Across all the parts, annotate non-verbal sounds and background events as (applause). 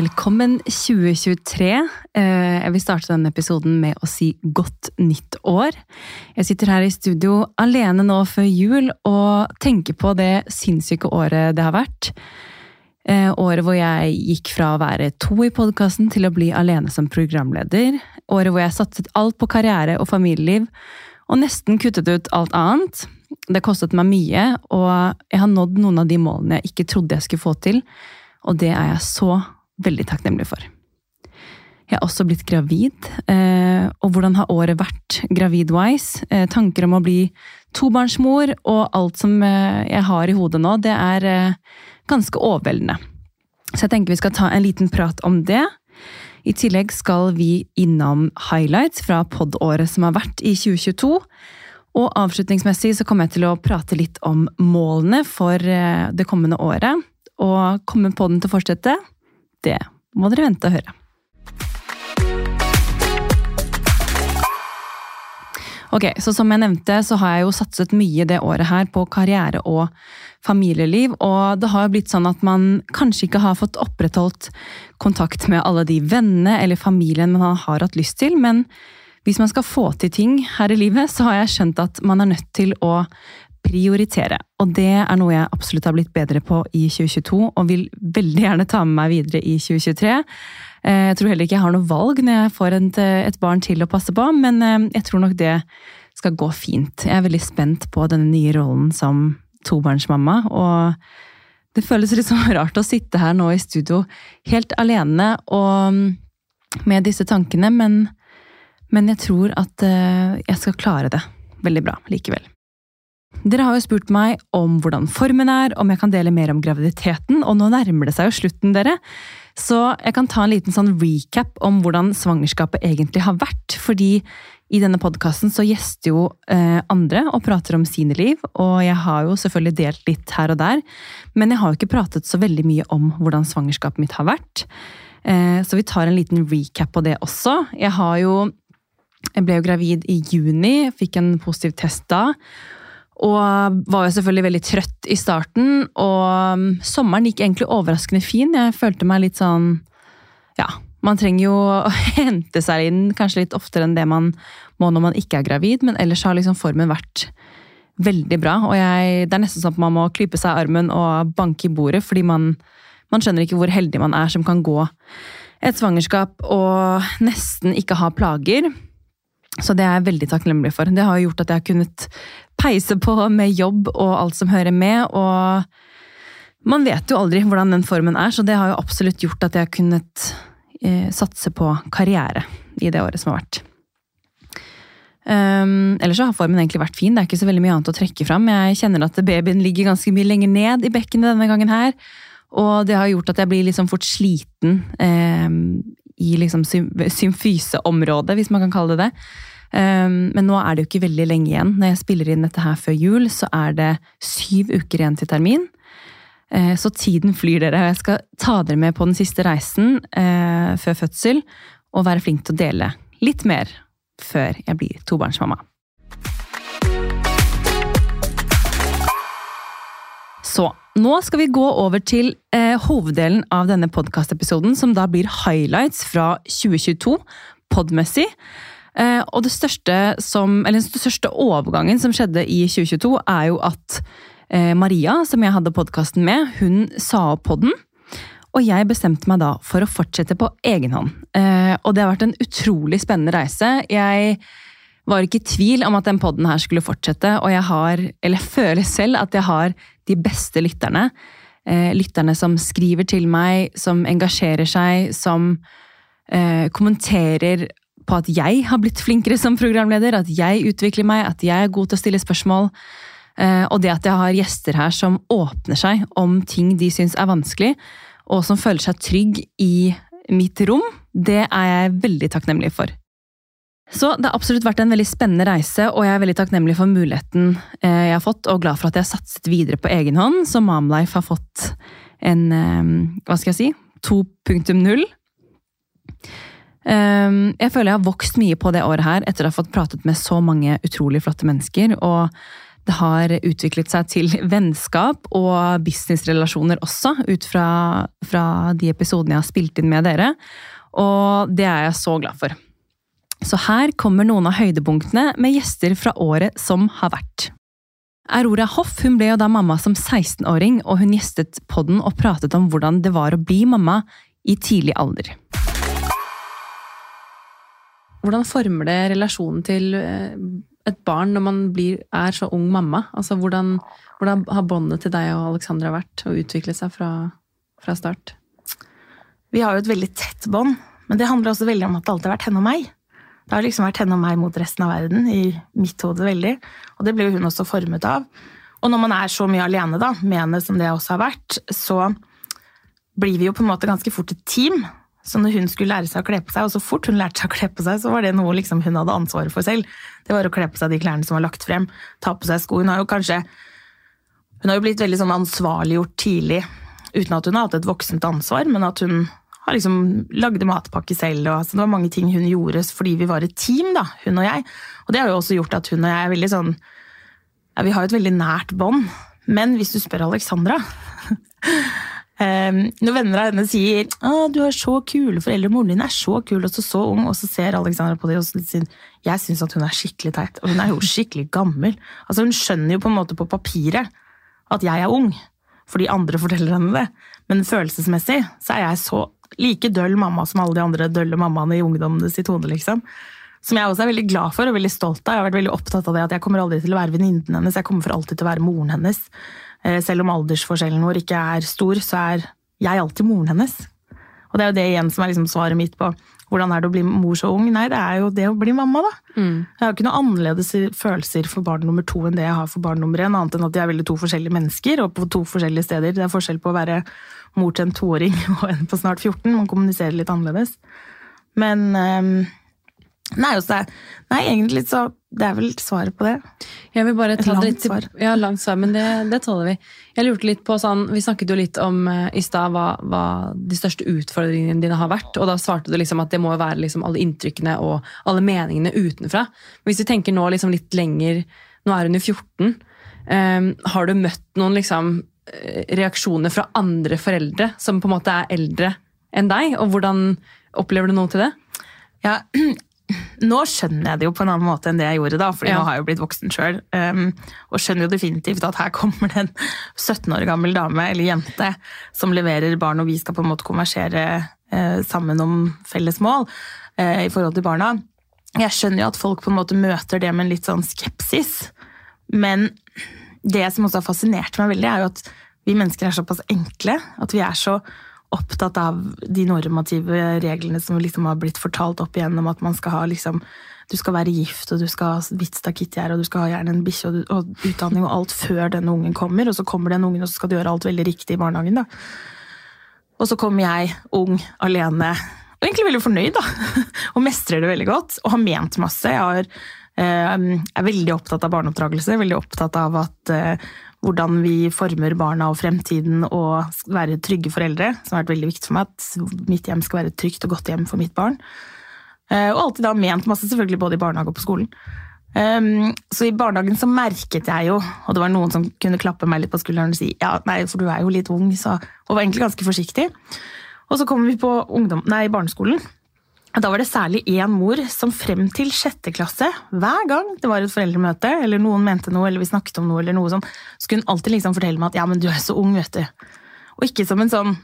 Velkommen 2023. Eh, jeg vil starte denne episoden med å si godt nytt år. Jeg sitter her i studio alene nå før jul og tenker på det sinnssyke året det har vært. Eh, året hvor jeg gikk fra å være to i podkasten til å bli alene som programleder. Året hvor jeg satset alt på karriere og familieliv og nesten kuttet ut alt annet. Det kostet meg mye, og jeg har nådd noen av de målene jeg ikke trodde jeg skulle få til. Og det er jeg så veldig takknemlig for. Jeg har også blitt gravid. Eh, og hvordan har året vært gravid-wise? Eh, tanker om å bli tobarnsmor og alt som eh, jeg har i hodet nå, det er ganske overveldende. Så jeg tenker vi skal ta en liten prat om det. I tillegg skal vi innom highlights fra pod-året som har vært i 2022. Og avslutningsmessig så kommer jeg til å prate litt om målene for det kommende året. Og kommer podden til å fortsette, det må dere vente og høre. Ok, så Som jeg nevnte, så har jeg jo satset mye det året her på karriere og familieliv. Og det har jo blitt sånn at man kanskje ikke har fått opprettholdt kontakt med alle de vennene eller familien man har hatt lyst til. Men hvis man skal få til ting her i livet, så har jeg skjønt at man er nødt til å prioritere. Og det er noe jeg absolutt har blitt bedre på i 2022, og vil veldig gjerne ta med meg videre i 2023. Eh, jeg tror heller ikke jeg har noe valg når jeg får et, barn til å passe på, men eh, jeg tror nok det skal gå fint. Jeg er veldig spent på denne nye rollen som tobarnsmamma, og det føles litt sånn (laughs) rart å sitte her nå i studio helt alene og med disse tankene, men, men jeg tror at eh, jeg skal klare det veldig bra likevel. Dere har jo spurt meg om hvordan formen er, om jeg kan dele mer om graviditeten, og nå nærmer det seg jo slutten, dere. Så jeg kan ta en liten sånn recap om hvordan svangerskapet egentlig har vært. Fordi i denne podkasten så gjester jo eh, andre og prater om sine liv, og jeg har jo selvfølgelig delt litt her og der, men jeg har jo ikke pratet så veldig mye om hvordan svangerskapet mitt har vært. Eh, så vi tar en liten recap på det også. Jeg har jo Jeg ble jo gravid i juni, fikk en positiv test da. Og var jo selvfølgelig veldig trøtt i starten. Og um, sommeren gikk egentlig overraskende fin. Jeg følte meg litt sånn Ja, man trenger jo (laughs) å hente seg inn kanskje litt oftere enn det man må når man ikke er gravid, men ellers har liksom formen vært veldig bra. Og jeg, det er nesten sånn at man må klype seg i armen og banke i bordet, fordi man, man skjønner ikke hvor heldig man er som kan gå et svangerskap og nesten ikke ha plager. Så det er jeg veldig takknemlig for. Det har gjort at jeg har kunnet peise på med jobb og alt som hører med. Og man vet jo aldri hvordan den formen er, så det har jo absolutt gjort at jeg har kunnet eh, satse på karriere i det året som har vært. Um, ellers så har formen egentlig vært fin. Det er ikke så veldig mye annet å trekke fram. Jeg kjenner at babyen ligger ganske mye lenger ned i bekkenet denne gangen her. Og det har gjort at jeg blir liksom fort sliten um, i liksom symfyseområdet, hvis man kan kalle det det. Um, men nå er det jo ikke veldig lenge igjen. Når jeg spiller inn dette her før jul, så er det syv uker igjen til termin. Uh, så tiden flyr, dere. Jeg skal ta dere med på den siste reisen uh, før fødsel, og være flink til å dele litt mer før jeg blir tobarnsmamma. Så nå skal vi gå over til eh, hoveddelen av denne podkastepisoden, som da blir highlights fra 2022 podmessig. Eh, og det største som, eller den største overgangen som skjedde i 2022, er jo at eh, Maria, som jeg hadde podkasten med, hun sa opp podden. Og jeg bestemte meg da for å fortsette på egen hånd. Eh, og det har vært en utrolig spennende reise. Jeg var ikke i tvil om at den poden her skulle fortsette, og jeg har, eller føler selv at jeg har de beste lytterne. lytterne som skriver til meg, som engasjerer seg, som kommenterer på at jeg har blitt flinkere som programleder, at jeg utvikler meg, at jeg er god til å stille spørsmål. Eh, og det at jeg har gjester her som åpner seg om ting de syns er vanskelig, og som føler seg trygg i mitt rom, det er jeg veldig takknemlig for. Så det har absolutt vært en veldig spennende reise, og jeg er veldig takknemlig for muligheten eh, jeg har fått, og glad for at jeg har satset videre på egen hånd, så Mamlife har fått en eh, hva skal jeg si 2.0. Ehm, jeg føler jeg har vokst mye på det året her etter å ha fått pratet med så mange utrolig flotte mennesker. Og det har utviklet seg til vennskap og businessrelasjoner også, ut fra, fra de episodene jeg har spilt inn med dere. Og det er jeg så glad for. Så her kommer noen av høydepunktene med gjester fra året som har vært. Aurora Hoff hun ble jo da mamma som 16-åring, og hun gjestet podden og pratet om hvordan det var å bli mamma i tidlig alder. Hvordan former det relasjonen til eh, et barn når man blir, er så ung mamma? Altså, hvordan, hvordan har båndet til deg og Alexandra vært og utviklet seg fra, fra start? Vi har jo et veldig tett bånd, men det handler også veldig om at det alltid har vært henne og meg. Det har liksom vært henne og meg mot resten av verden, i mitt hode veldig. Og det ble jo hun også formet av. Og når man er så mye alene, da, med henne som det også har vært, så blir vi jo på en måte ganske fort et team. Så når hun skulle lære seg å kle på seg, og så fort hun lærte seg å kle på seg, så var det noe liksom hun hadde ansvaret for selv. Det var å kle på seg de klærne som var lagt frem, ta på seg sko. Hun har jo kanskje Hun har jo blitt veldig sånn ansvarliggjort tidlig, uten at hun har hatt et voksent ansvar, men at hun har liksom lagde matpakke selv. Og, altså, det var mange ting hun gjorde fordi vi var et team, da, hun og jeg. Og det har jo også gjort at hun og jeg er veldig sånn ja, Vi har jo et veldig nært bånd. Men hvis du spør Alexandra um, (laughs) Når venner av henne sier å, du er så kule foreldre, og moren din er så kul og så, så ung, og så ser Alexandra på det og sier jeg syns at hun er skikkelig teit. Og hun er jo (laughs) skikkelig gammel. Altså Hun skjønner jo på en måte på papiret at jeg er ung fordi andre forteller henne det. Men følelsesmessig så er jeg så like døll mamma som alle de andre dølle mammaene i ungdommene sitt hode. liksom. Som jeg også er veldig glad for og veldig stolt av. Jeg har vært veldig opptatt av det at jeg kommer aldri til å være venninnen hennes, jeg kommer for alltid til å være moren hennes. Eh, selv om aldersforskjellen vår ikke er stor, så er jeg alltid moren hennes. Og det er jo det igjen som er liksom svaret mitt på hvordan er det å bli mor så ung? Nei, det er jo det å bli mamma, da. Mm. Jeg har ikke noe annerledes følelser for barn nummer to enn det jeg har for barn nummer én, annet enn at de er veldig to forskjellige mennesker og på to forskjellige steder. Det er forskjell på å være mor til en toåring (laughs) og en på snart 14. Man kommuniserer litt annerledes. Men um, Nei, også, nei, egentlig så Det er vel svaret på det. Jeg vil bare ta Et langt svar. Ja, langt svar, men det, det, tåler vi. Jeg lurte litt på sånn, Vi snakket jo litt om uh, i stad hva, hva, de største utfordringene dine har vært. Og da svarte du liksom at det må være liksom alle inntrykkene og alle meningene utenfra. Hvis du tenker nå liksom litt lenger Nå er hun jo 14. Um, har du møtt noen liksom eh, reaksjoner fra andre foreldre som på en måte er eldre enn deg? Og hvordan opplever du noe til det? Ja, (clears throat) nå skjønner jeg det jo på en annen måte enn det jeg gjorde da, for ja. nå har jeg jo blitt voksen sjøl. Um, og skjønner jo definitivt at her kommer det en (laughs) 17 år gammel dame eller jente som leverer barn, og vi skal på en måte konversere uh, sammen om felles mål uh, i forhold til barna. Jeg skjønner jo at folk på en måte møter det med en litt sånn skepsis, men det som også har fascinert meg veldig, er jo at vi mennesker er såpass enkle. At vi er så opptatt av de normative reglene som liksom har blitt fortalt opp igjennom at man skal ha liksom Du skal være gift, og du skal ha hvitt stakittgjerde, og du skal ha gjerne en bikkje og, og, utdanning og alt før denne ungen kommer, og så kommer den ungen, og så skal du gjøre alt veldig riktig i barnehagen, da. Og så kommer jeg, ung, alene, og egentlig veldig fornøyd, da. (laughs) Og mestrer det veldig godt, og har ment masse. Jeg har, er veldig opptatt av barneoppdragelse, veldig opptatt av at eh, hvordan vi former barna og fremtiden og være trygge foreldre, som har vært veldig viktig for meg. At mitt hjem skal være et trygt og godt hjem for mitt barn. Eh, og alltid da ment masse, selvfølgelig både i barnehage og på skolen. Um, så i barnehagen så merket jeg jo, og det var noen som kunne klappe meg litt på skulderen og si ja, nei, for du er jo litt ung, så, og var egentlig ganske forsiktig. Og så kommer vi på ungdom, nei, barneskolen, da var det særlig én mor som frem til sjette klasse, hver gang det var et foreldremøte, eller noen mente noe, eller vi snakket om noe, eller noe sånn, så kunne hun alltid liksom fortelle meg at ja, men du er så ung, vet du. Og ikke som en sånn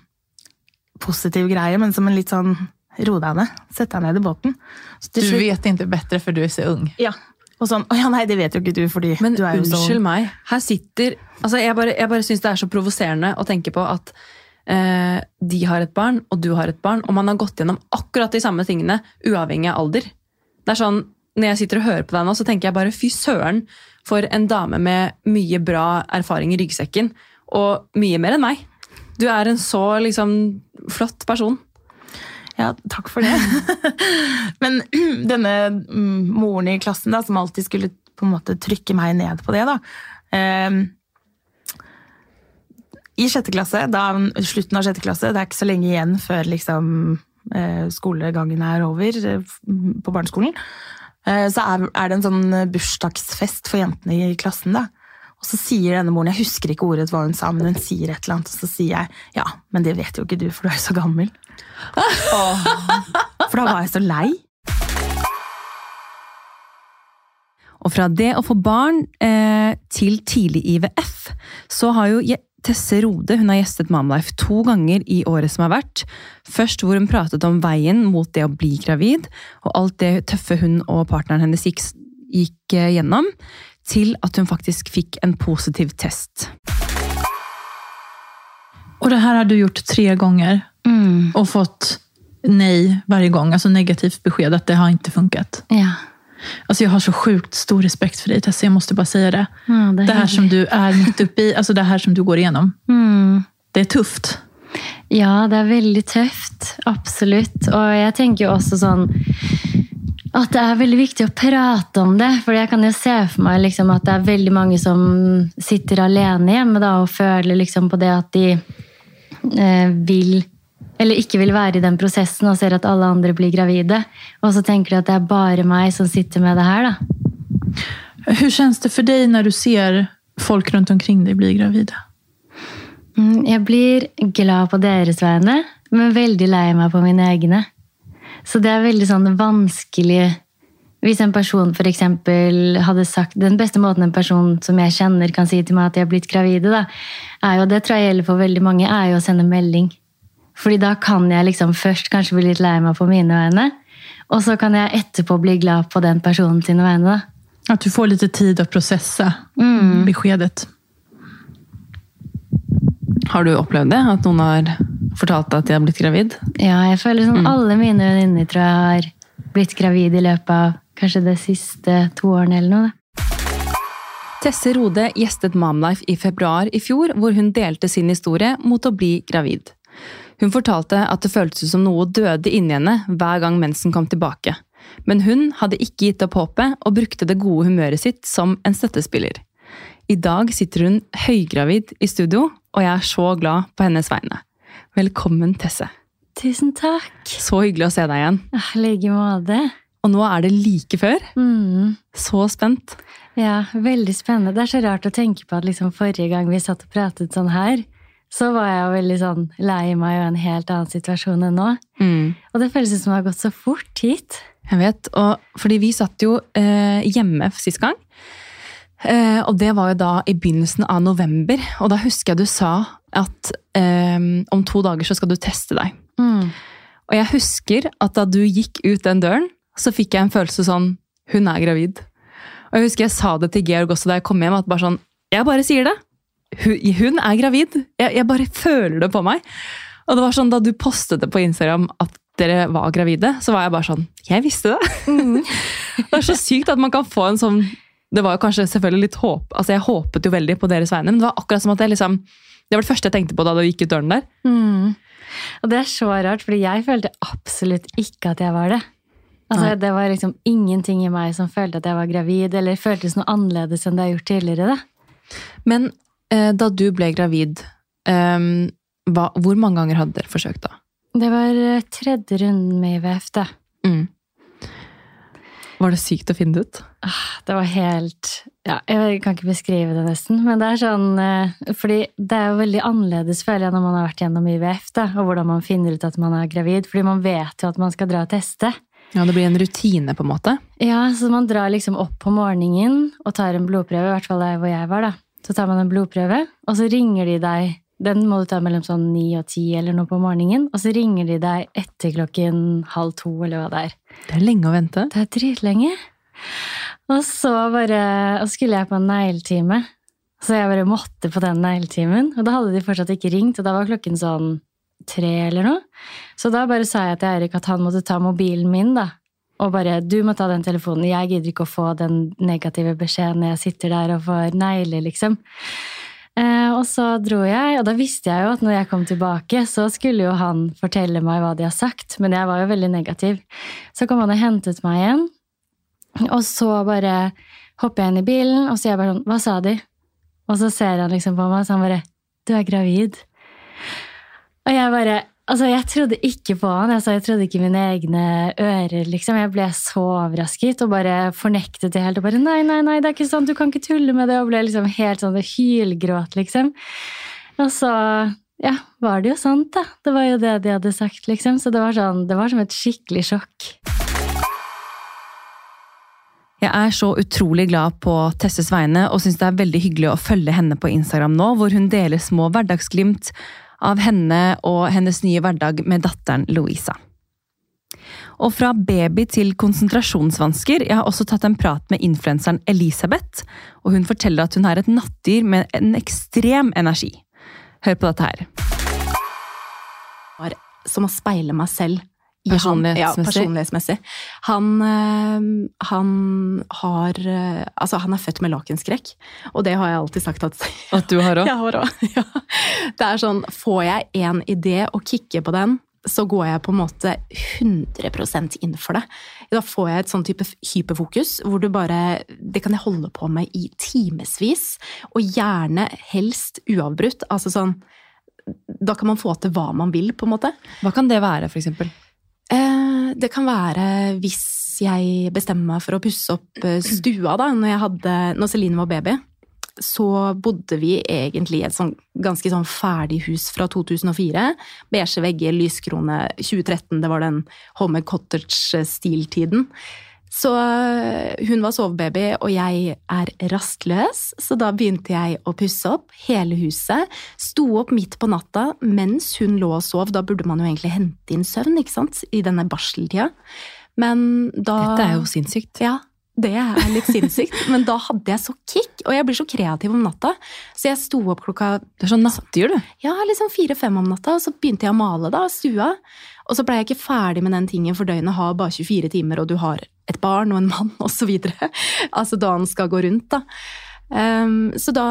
positiv greie, men som en litt sånn ro deg ned, sett deg ned i båten. du vet ikke bedre for du er så ung. Ja. Og sånn Å ja, nei, det vet jo ikke du, fordi men, du er jo så ung. Men unnskyld meg, her sitter Altså, jeg bare, jeg bare syns det er så provoserende å tenke på at eh, de har et barn, og du har et barn, og man har gått gjennom akkurat de samme tingene, uavhengig av alder. Det er sånn, Når jeg sitter og hører på deg nå, så tenker jeg bare fy søren for en dame med mye bra erfaring i ryggsekken, og mye mer enn meg. Du er en så liksom flott person. Ja, takk for det. (laughs) Men (clears throat) denne mm, moren i klassen da, som alltid skulle på en måte trykke meg ned på det, da. Eh, i sjette klasse, da, slutten av sjette klasse, det er ikke så lenge igjen før liksom, eh, skolegangen er over eh, på barneskolen, eh, så er, det en sånn bursdagsfest for jentene i klassen. da. Og så sier denne moren, jeg husker ikke ordet hva hun sa, men hun sier et eller annet, og så sier jeg ja, men det vet jo ikke du, for du er jo så gammel. (laughs) For da var jeg så lei. Og fra det å få barn eh, til tidlig IVF, så har jo Tesse Rode hun har gjestet Mamlife to ganger i året som har vært. Først hvor hun pratet om veien mot det å bli gravid, og alt det tøffe hun og partneren hennes gikk, gikk eh, gjennom, til at hun faktisk fikk en positiv test. Og det her har du gjort tre ganger, mm. og fått nei hver gang. Altså negativt beskjed at det har ikke funket. Ja. Alltså jag har så sjukt stor respekt för dig Tessa, jag måste bara säga det. Ja, det, det, här som du är mitt uppe i, alltså det här som du går igenom. Mm. Det är tufft. Ja, det er veldig tøft. Absolutt. Og jeg tenker jo også sånn at det er veldig viktig å prate om det. For jeg kan jo se for meg liksom at det er veldig mange som sitter alene hjemme da, og føler liksom på det at de eh, vil eller ikke vil være i den prosessen og ser at alle andre blir gravide. Og så tenker du at det er bare meg som sitter med det her. da. Hvordan kjennes det for deg når du ser folk rundt omkring deg bli gravide? Mm, jeg blir glad på deres vegne, men veldig lei meg på mine egne. Så det er veldig sånn vanskelig Hvis en person for hadde sagt Den beste måten en person som jeg kjenner, kan si til meg at de har blitt gravide, da, er jo, det tror jeg gjelder for veldig mange, er jo å sende melding. Fordi da kan jeg liksom først kanskje bli litt lei meg på mine vegne, og så kan jeg etterpå bli glad på den personen sine vegne. At du får litt tid å prosesse mm. beskedet. Har du opplevd det? At noen har fortalt deg at de har blitt gravid? Ja, jeg føler som mm. alle mine venninner tror jeg har blitt gravid i løpet av kanskje de siste to årene eller noe. Tesse Rode gjestet Momlife i februar i fjor, hvor hun delte sin historie mot å bli gravid. Hun fortalte at det føltes som noe døde inni henne hver gang mensen kom tilbake. Men hun hadde ikke gitt opp håpet og brukte det gode humøret sitt som en støttespiller. I dag sitter hun høygravid i studio, og jeg er så glad på hennes vegne. Velkommen, Tesse. Tusen takk. Så hyggelig å se deg igjen. I like måte. Og nå er det like før. Mm. Så spent. Ja, veldig spennende. Det er så rart å tenke på at liksom forrige gang vi satt og pratet sånn her, så var jeg veldig sånn lei meg og en helt annen situasjon enn nå. Mm. Og det føles som det har gått så fort hit. Jeg vet, og fordi vi satt jo eh, hjemme sist gang. Eh, og det var jo da i begynnelsen av november. Og da husker jeg du sa at eh, om to dager så skal du teste deg. Mm. Og jeg husker at da du gikk ut den døren, så fikk jeg en følelse sånn Hun er gravid. Og jeg husker jeg sa det til Georg også da jeg kom hjem, at bare sånn Jeg bare sier det hun, er gravid. Jeg, jeg, bare føler det på meg. Og det var sånn Da du postet det på Instagram at dere var gravide, så var jeg bare sånn Jeg visste det! Mm. (laughs) det er så sykt at man kan få en sånn Det var jo kanskje selvfølgelig litt håp Altså Jeg håpet jo veldig på deres vegne, men det var akkurat som at jeg liksom Det var det første jeg tenkte på da du gikk ut døren der. Mm. Og det er så rart, fordi jeg følte absolutt ikke at jeg var det. Altså, det var liksom ingenting i meg som følte at jeg var gravid, eller føltes noe annerledes enn det jeg har gjort tidligere. Da. Men da du ble gravid, um, hva, hvor mange ganger hadde dere forsøkt da? Det var eh, tredje runden med IVF, det. Mm. Var det sykt å finne det ut? Ah, det var helt ja, Jeg kan ikke beskrive det, nesten. Men det er sånn fordi det er jo veldig annerledes, føler jeg, når man har vært gjennom IVF, da, og hvordan man finner ut at man er gravid. Fordi man vet jo at man skal dra og teste. Ja, Det blir en rutine, på en måte? Ja, så man drar liksom opp på morgenen og tar en blodprøve, i hvert fall der hvor jeg var, da. Så tar man en blodprøve, og så ringer de deg Den må du ta mellom sånn ni og ti eller noe på morgenen. Og så ringer de deg etter klokken halv to, eller hva det er. Det er lenge å vente. Det er dritlenge. Og så bare Og skulle jeg på en negletime. Så jeg bare måtte på den negletimen. Og da hadde de fortsatt ikke ringt, og da var klokken sånn tre eller noe. Så da bare sa jeg til Eirik at han måtte ta mobilen min, da. Og bare 'du må ta den telefonen', jeg gidder ikke å få den negative beskjeden når jeg sitter der og får negler, liksom. Eh, og så dro jeg, og da visste jeg jo at når jeg kom tilbake, så skulle jo han fortelle meg hva de har sagt, men jeg var jo veldig negativ. Så kom han og hentet meg igjen, og så bare hopper jeg inn i bilen, og så er jeg bare sånn 'hva sa de?' Og så ser han liksom på meg, så han bare 'du er gravid'. Og jeg bare Altså, Jeg trodde ikke på han. Altså, jeg trodde ikke mine egne ører. liksom. Jeg ble så overrasket og bare fornektet det helt. og bare, Nei, nei, nei, det er ikke sant, du kan ikke tulle med det. Og ble liksom helt sånn hylgråt, liksom. Og så ja, var det jo sant, da. Det var jo det de hadde sagt, liksom. Så det var, sånn, det var som et skikkelig sjokk. Jeg er så utrolig glad på Tesses vegne og syns det er veldig hyggelig å følge henne på Instagram nå, hvor hun deler små hverdagsglimt av henne og hennes nye hverdag med datteren Louisa. Og fra baby til konsentrasjonsvansker. Jeg har også tatt en prat med influenseren Elisabeth, og hun forteller at hun er et nattdyr med en ekstrem energi. Hør på dette her. Som å speile meg selv. Personlighetsmessig. Ja, personlighetsmessig. Han, øh, han har øh, Altså, han er født med lakenskrekk, og det har jeg alltid sagt at At du har òg? (laughs) jeg har òg. (laughs) Ja. Det er sånn, får jeg en idé og kicker på den, så går jeg på en måte 100% inn for det. Da får jeg et sånn type hyperfokus, hvor du bare Det kan jeg holde på med i timevis, og gjerne helst uavbrutt. Altså sånn Da kan man få til hva man vil, på en måte. Hva kan det være, for eksempel? Eh, Det kan være hvis jeg bestemmer meg for å pusse opp eh, stua, da, når, hadde, når Celine var baby. Så bodde vi egentlig i et sånn, ganske sånn ferdig hus fra 2004. Beige vegger, lyskrone. 2013, det var den Home Cottage-stiltiden. Så eh, hun var sovebaby, og jeg er rastløs, så da begynte jeg å pusse opp hele huset. Sto opp midt på natta mens hun lå og sov. Da burde man jo egentlig hente inn søvn, ikke sant? I denne barseltida. Men da Dette er jo sinnssykt. Ja, det er litt sinnssykt. (laughs) Men da hadde jeg så kick, og jeg blir så kreativ om natta. Så jeg sto opp klokka Du er sånn nattdyr, du. ja, liksom fire-fem om natta, og så begynte jeg å male da, stua. Og så ble jeg ikke ferdig med den tingen, for døgnet har bare 24 timer, og du har et barn og en mann (laughs) osv. Altså da han skal gå rundt, da. Um, så da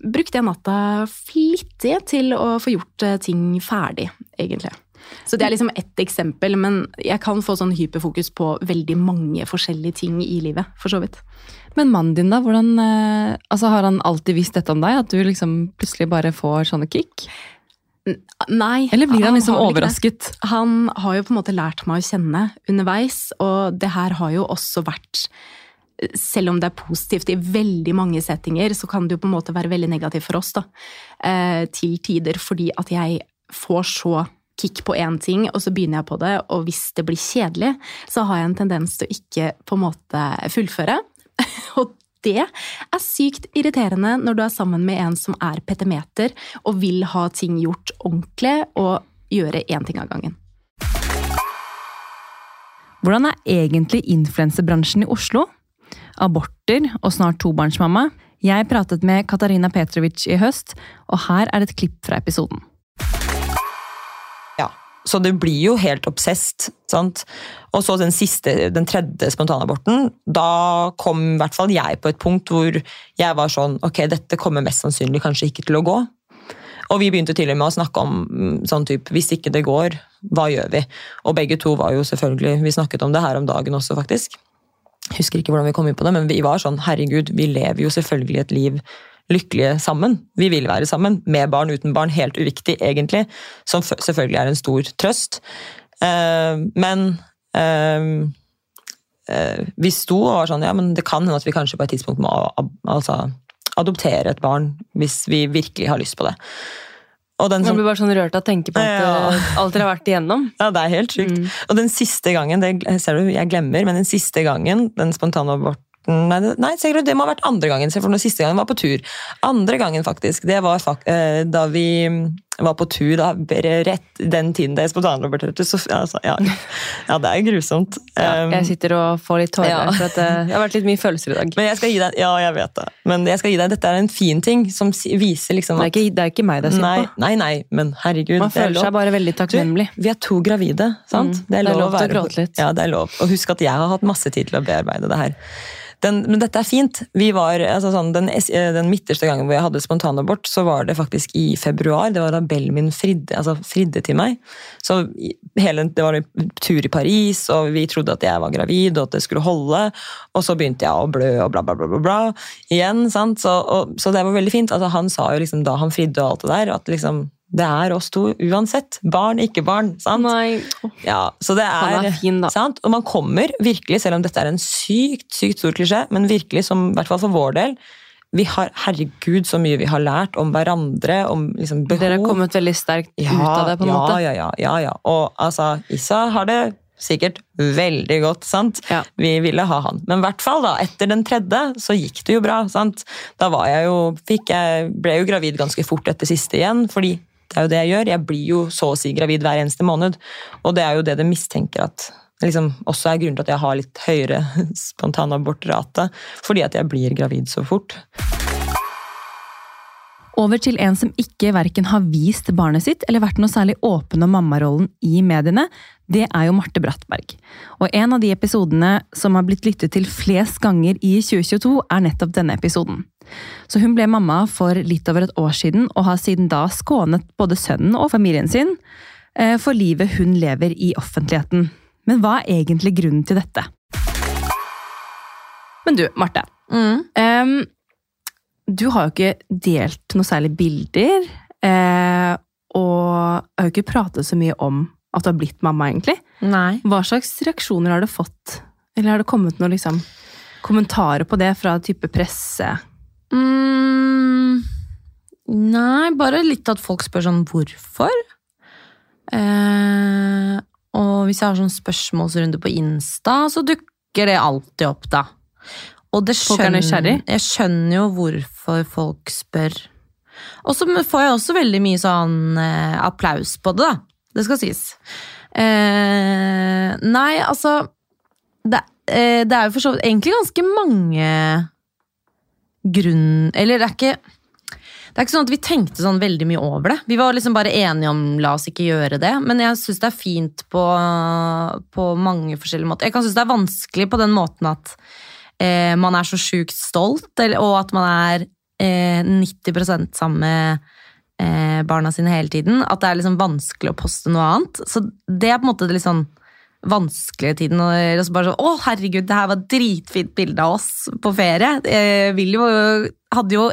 brukte jeg natta flittig til å få gjort eh, ting ferdig, egentlig. Så det er liksom ett eksempel, men jeg kan få sånn hyperfokus på veldig mange forskjellige ting i livet, for så vidt. Men mannen din, da? Hvordan, eh, altså, har han alltid visst dette om deg? At du liksom plutselig bare får sånne kick? Nei. Eller blir han liksom ikke det. overrasket? Han har jo på en måte lært meg å kjenne underveis, og det her har jo også vært selv om det er positivt i veldig mange settinger, så kan det jo på en måte være veldig negativt for oss da, eh, til tider, fordi at jeg får så kick på én ting, og så begynner jeg på det, og hvis det blir kjedelig, så har jeg en tendens til å ikke på en måte fullføre. (laughs) Og det er sykt irriterende når du er sammen med en som er petimeter og vil ha ting gjort ordentlig og gjøre én ting av gangen. Hvordan er egentlig influensebransjen i Oslo? Aborter og snart tobarnsmamma? Jeg pratet med Katarina Petrovic i høst, og her er et klipp fra episoden. Så det blir jo helt obsesst, sant? Og så den siste, den tredje spontanaborten, da kom i hvert fall jeg på et punkt hvor jeg var sånn, ok, dette kommer mest sannsynlig kanskje ikke til å gå. Og vi begynte til og med å snakke om mm, sånn type, hvis ikke det går, hva gjør vi? Og begge to var jo selvfølgelig, vi snakket om det her om dagen også faktisk. Husker ikke hvordan vi kom inn på det, men vi var sånn, herregud, vi lever jo selvfølgelig et liv lykkelige sammen. Vi vil være sammen, med barn, uten barn, helt uviktig egentlig, som selvfølgelig er en stor trøst. Eh, men eh, eh, vi sto og var sånn, ja, men det kan hende at vi kanskje på et tidspunkt må altså, adoptere et barn, hvis vi virkelig har lyst på det. Og den Man som, blir bare sånn rørt av å tenke på at, Ja. alt dere har vært igjennom. ja, det er helt sykt. Og den siste gangen, det ser du, jeg glemmer, men den siste gangen, den spontane abort nei det må ha vært andre gangen, for den siste gangen var på tur. Andre gangen, faktisk, det var fak eh, da vi mm, var på tur, da, rett den tiden det er Så altså, ja. ja, det er grusomt. Ja, jeg sitter og får litt tårer, Ja. for at det har vært litt mye følelser i dag. men jeg skal gi deg, ja, jeg vet det. Men jeg skal gi deg, dette er en fin ting som viser liksom Det er ikke, det er ikke meg det er synd på. nei, nei, men herregud. Man det er føler lov. seg bare veldig takknemlig. Du, vi er to gravide, sant? Mm, det er lov til å gråte litt. Ja, det er lov. Og husk at jeg har hatt masse tid til å bearbeide det her. Den, men dette er fint. Vi var, altså sånn, den, eh, den midterste gangen hvor jeg hadde spontanabort, så var det faktisk i februar. Det var da Bell min fridde, altså fridde til meg. Så hele, Det var en tur i Paris, og vi trodde at jeg var gravid og at det skulle holde. Og så begynte jeg å blø og bla, bla, bla, bla, bla igjen. sant? Så, og, så det var veldig fint. Altså, han sa jo liksom da han fridde og alt det der, at liksom det er oss to uansett. Barn, ikke barn. sant? Nei. Ja, så det er, Han er fin, da. Sant? Og man kommer virkelig, selv om dette er en sykt sykt stor klisjé, men virkelig som, i hvert fall for vår del vi har, Herregud, så mye vi har lært om hverandre, om liksom behov. Dere har kommet veldig sterkt ja, ut av det, på en ja, måte. Ja, ja, ja, ja. Og altså, Issa har det sikkert veldig godt, sant? Ja. Vi ville ha han. Men i hvert fall da, etter den tredje så gikk det jo bra. sant? Da var jeg jo, fikk jeg, ble jo gravid ganske fort etter siste igjen, fordi det er jo det jeg gjør. Jeg blir jo så å si gravid hver eneste måned. Og det er jo det de mistenker at liksom, også er grunnen til at jeg har litt høyere (laughs) spontanabortrate. Fordi at jeg blir gravid så fort. Over til en som ikke verken har vist barnet sitt eller vært noe særlig åpen om mammarollen i mediene. Det er jo Marte Brattberg. Og en av de episodene som har blitt lyttet til flest ganger i 2022, er nettopp denne episoden. Så hun ble mamma for litt over et år siden, og har siden da skånet både sønnen og familien sin eh, for livet hun lever i offentligheten. Men hva er egentlig grunnen til dette? Men du, Marte. Em, du har jo ikke delt noe særlig bilder, Uh, og har jo ikke pratet så mye om at du har blitt mamma, egentlig. Nei. Hva slags reaksjoner har du fått? Eller har det kommet noen liksom, kommentarer på det fra type presse? Mm, nei, bare litt at folk spør sånn hvorfor. Eh, og hvis jeg har sånn spørsmålsrunde på Insta, så dukker det alltid opp, da. Og det er skjønner-? Jeg skjønner jo hvorfor folk spør. Og så får jeg også veldig mye sånn eh, applaus på det, da. Det skal sies. Eh, nei, altså det, eh, det er jo for så vidt egentlig ganske mange grunn... Eller det er ikke det er ikke sånn at vi tenkte sånn veldig mye over det. Vi var liksom bare enige om la oss ikke gjøre det. Men jeg syns det er fint på, på mange forskjellige måter. Jeg kan synes det er vanskelig på den måten at eh, man er så sjukt stolt, eller, og at man er eh, 90 sammen med barna sine hele tiden. At det er liksom vanskelig å poste noe annet. Så det er på en måte det litt sånn vanskelige tiden. Og så bare sånn, å herregud, det her var et dritfint bilde av oss på ferie. Det vil jo, hadde jo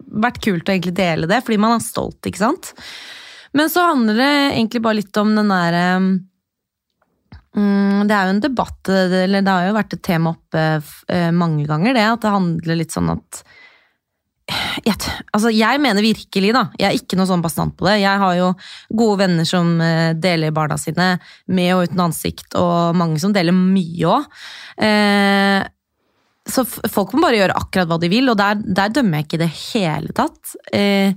vært kult å egentlig dele det, fordi man er stolt, ikke sant? Men så handler det egentlig bare litt om den derre mm, Det er jo en debatt, eller det har jo vært et tema oppe eh, mange ganger, det. At det handler litt sånn at jeg, altså jeg mener virkelig, da. Jeg er ikke noe sånn bastant på det. Jeg har jo gode venner som eh, deler barna sine med og uten ansikt, og mange som deler mye òg. Eh, så folk må bare gjøre akkurat hva de vil, og der, der dømmer jeg ikke i det hele tatt. Eh,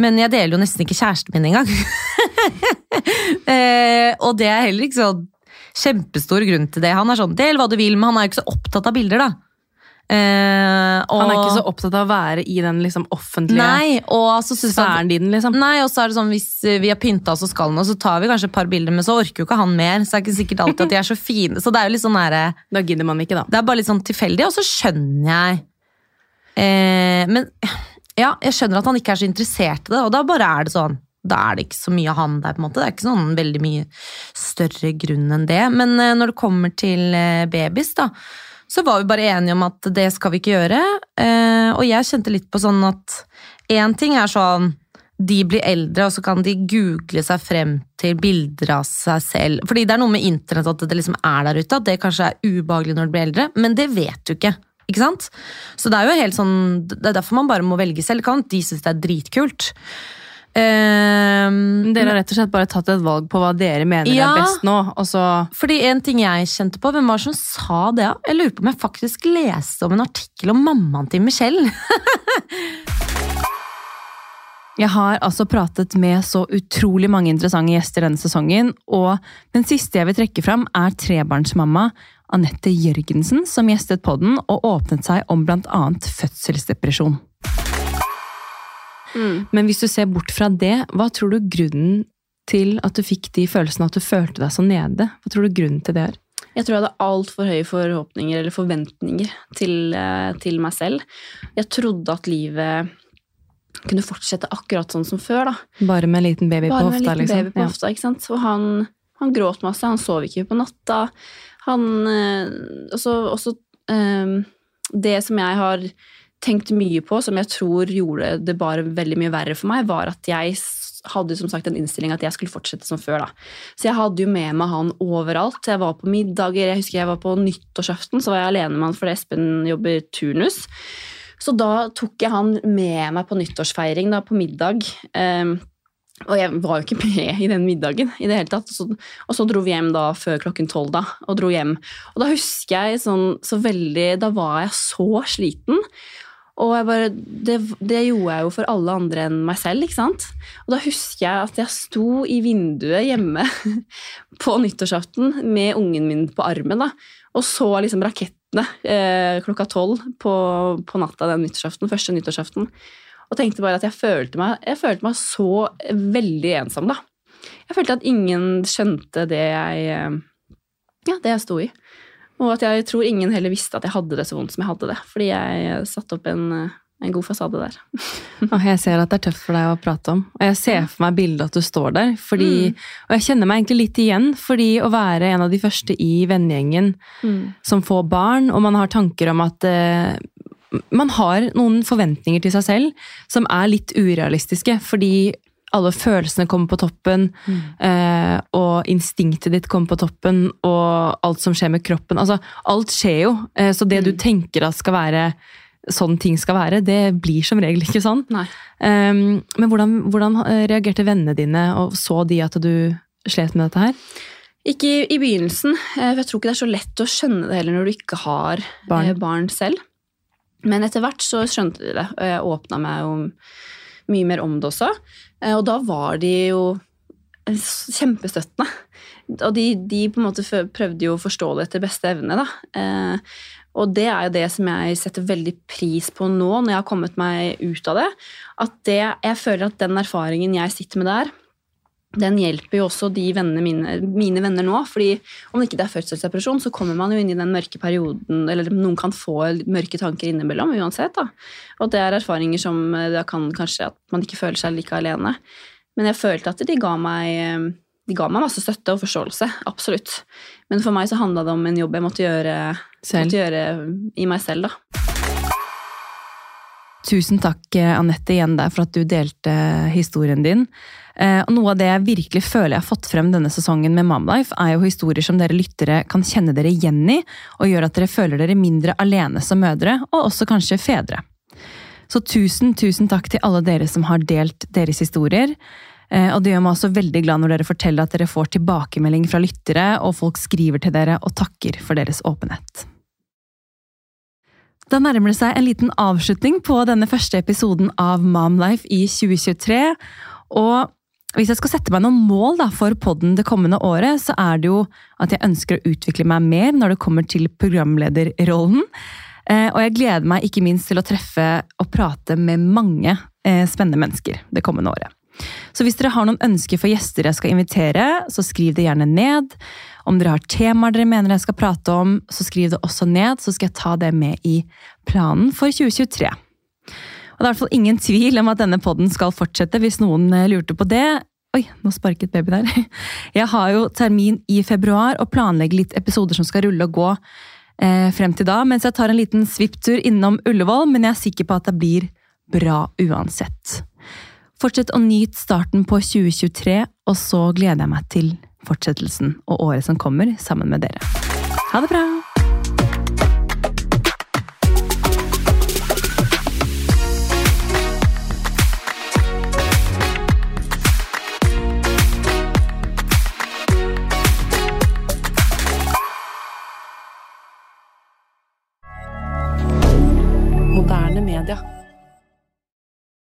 men jeg deler jo nesten ikke kjæresten min engang. (laughs) eh, og det er heller ikke sånn kjempestor grunn til det. Han er sånn, del hva du vil, men han er jo ikke så opptatt av bilder, da. Eh, og, Han er ikke så opptatt av å være i den liksom, offentlige Nei, og så synes sfæren din, liksom. Nei, og så er det sånn hvis vi har pynta oss og skal noe, så tar vi kanskje et par bilder, men så orker jo ikke han mer. Så det er ikke sikkert alltid at de er så fine. Så det er jo litt sånn der, Da gidder man ikke, da. Det er bare litt sånn tilfeldig, og så skjønner jeg eh, Men ja, jeg skjønner at han ikke er så interessert i det, og da bare er det sånn. Da er det ikke så mye av han der, på en måte. Det er ikke sånn veldig mye større grunn enn det. Men eh, når det kommer til eh, babys, da, så var vi bare enige om at det skal vi ikke gjøre. Eh, og jeg kjente litt på sånn at én ting er sånn de blir eldre, og så kan de google seg frem til bilder av seg selv. Fordi det er noe med internett at det liksom er der ute, at det kanskje er ubehagelig når du blir eldre, men det vet du ikke. Ikke sant? Så det er jo helt sånn, det er derfor man bare må velge selv. Kan de synes det er dritkult. Ehm, Dere har rett og slett bare tatt et valg på hva dere mener Ja. er best nå, og så Fordi en ting jeg kjente på, hvem var det som sa det? Jeg lurer på om jeg faktisk leste om en artikkel om mammaen til Michelle. (laughs) Jeg har altså pratet med så utrolig mange interessante gjester denne sesongen, og den siste jeg vil trekke fram, er trebarnsmamma Anette Jørgensen, som gjestet podden og åpnet seg om blant annet fødselsdepresjon. Men hvis du ser bort fra det, hva tror du grunnen til at du fikk de følelsene at du følte deg så nede? Hva tror du grunnen til det er? Jeg tror jeg hadde altfor høye forhåpninger eller forventninger til, eh, til meg selv. Jeg trodde at livet kunne fortsette akkurat sånn som før. da. Bare med en liten baby Bare på med en hofta, liten liksom? baby på hofta, ikke sant? Og han, han gråt masse, han sov ikke på natta. Han eh, også, også eh, Det som jeg har tenkt mye på, som jeg tror gjorde det bare veldig mye verre for meg, var at jeg hadde som sagt en innstilling at jeg skulle fortsette som før. da. Så jeg hadde jo med meg han overalt. Jeg var på middager, jeg husker jeg var på nyttårsaften, så var jeg alene med han fordi Espen jobber turnus. Så da tok jeg han med meg på nyttårsfeiring da, på middag. Um, og jeg var jo ikke med i den middagen i det hele tatt. Så, og så dro vi hjem da før klokken tolv, da, og dro hjem. Og da husker jeg sånn så veldig Da var jeg så sliten. Og bare, det, det, gjorde jeg jo for alle andre enn meg selv. ikke sant? Og da husker jeg at jeg sto i vinduet hjemme (laughs) på nyttårsaften med ungen min på armen da, og så liksom rakettene eh, klokka tolv på, på, natta den nyttårsaften, første nyttårsaften. Og tenkte bare at jeg følte meg, jeg følte meg så veldig ensom, da. Jeg følte at ingen skjønte det jeg, eh, ja, det jeg sto i. Og at jeg tror ingen heller visste at jeg hadde det så vondt som jeg hadde det. Fordi jeg satte opp en, en god fasade der. (laughs) jeg ser at det er tøft for deg å prate om. Og jeg ser for meg bildet at du står der. Fordi, mm. Og jeg kjenner meg egentlig litt igjen, fordi å være en av de første i vennegjengen mm. som får barn, og man har tanker om at eh, man har noen forventninger til seg selv som er litt urealistiske. Fordi alle følelsene kommer på toppen, mm. eh, og instinktet ditt kommer på toppen, og alt som skjer med kroppen. Altså, alt skjer jo, eh, så det mm. du tenker at skal være sånn ting skal være, det blir som regel ikke sånn. Um, men hvordan, hvordan, eh, reagerte vennene dine, og så de at du slet med dette her? Ikke i, i begynnelsen. for jeg tror ikke det er så lett å skjønne det heller når du ikke har barn, eh, barn selv. Men etter hvert så skjønte de det, og jeg åpna meg jo mye mer om det også. Eh, og da var de jo kjempestøttende. Og de, de på en måte prøvde jo å forstå det etter beste evne. da. Eh, og det er jo det som jeg setter veldig pris på nå, når jeg har kommet meg ut av det. At det, jeg føler at den erfaringen jeg sitter med der, den hjelper jo også de vennene mine, mine venner nå. fordi om det ikke er fødselsdepresjon, så kommer man jo inn i den mørke perioden, eller noen kan få mørke tanker innimellom uansett. da. Og det er erfaringer som da kan kanskje at man ikke føler seg like alene. Men jeg følte at de ga meg, eh, de ga meg masse støtte og forståelse. Absolutt. Men for meg så handla det om en jobb jeg måtte gjøre, måtte gjøre i meg selv, da. Tusen takk, eh, Anette, igjen der for at du delte historien din. Eh, og Noe av det jeg virkelig føler jeg har fått frem denne sesongen med Momlife, er jo historier som dere lyttere kan kjenne dere igjen i, og gjør at dere føler dere mindre alene som mødre, og også kanskje fedre. Så tusen, tusen takk til alle dere som har delt deres historier. Eh, og det gjør meg også veldig glad når dere forteller at dere får tilbakemelding fra lyttere, og folk skriver til dere og takker for deres åpenhet. Da nærmer det seg en liten avslutning på denne første episoden av Momlife i 2023. Og hvis jeg skal sette meg noen mål da, for podden det kommende året, så er det jo at jeg ønsker å utvikle meg mer når det kommer til programlederrollen. Eh, og jeg gleder meg ikke minst til å treffe og prate med mange eh, spennende mennesker det kommende året. Så hvis dere har noen ønsker for gjester jeg skal invitere, så skriv det gjerne ned. Om dere har temaer dere mener jeg skal prate om, så skriv det også ned, så skal jeg ta det med i planen for 2023. Og Det er i hvert fall ingen tvil om at denne podden skal fortsette, hvis noen eh, lurte på det. Oi, nå sparket baby der. (laughs) Jeg har jo termin i februar og planlegger litt episoder som skal rulle og gå eh, frem til da, mens jeg tar en liten svipptur innom Ullevål, men jeg er sikker på at det blir bra uansett. Fortsett å nyte starten på 2023, og så gleder jeg meg til fortsettelsen og året som kommer, sammen med dere. Ha det bra!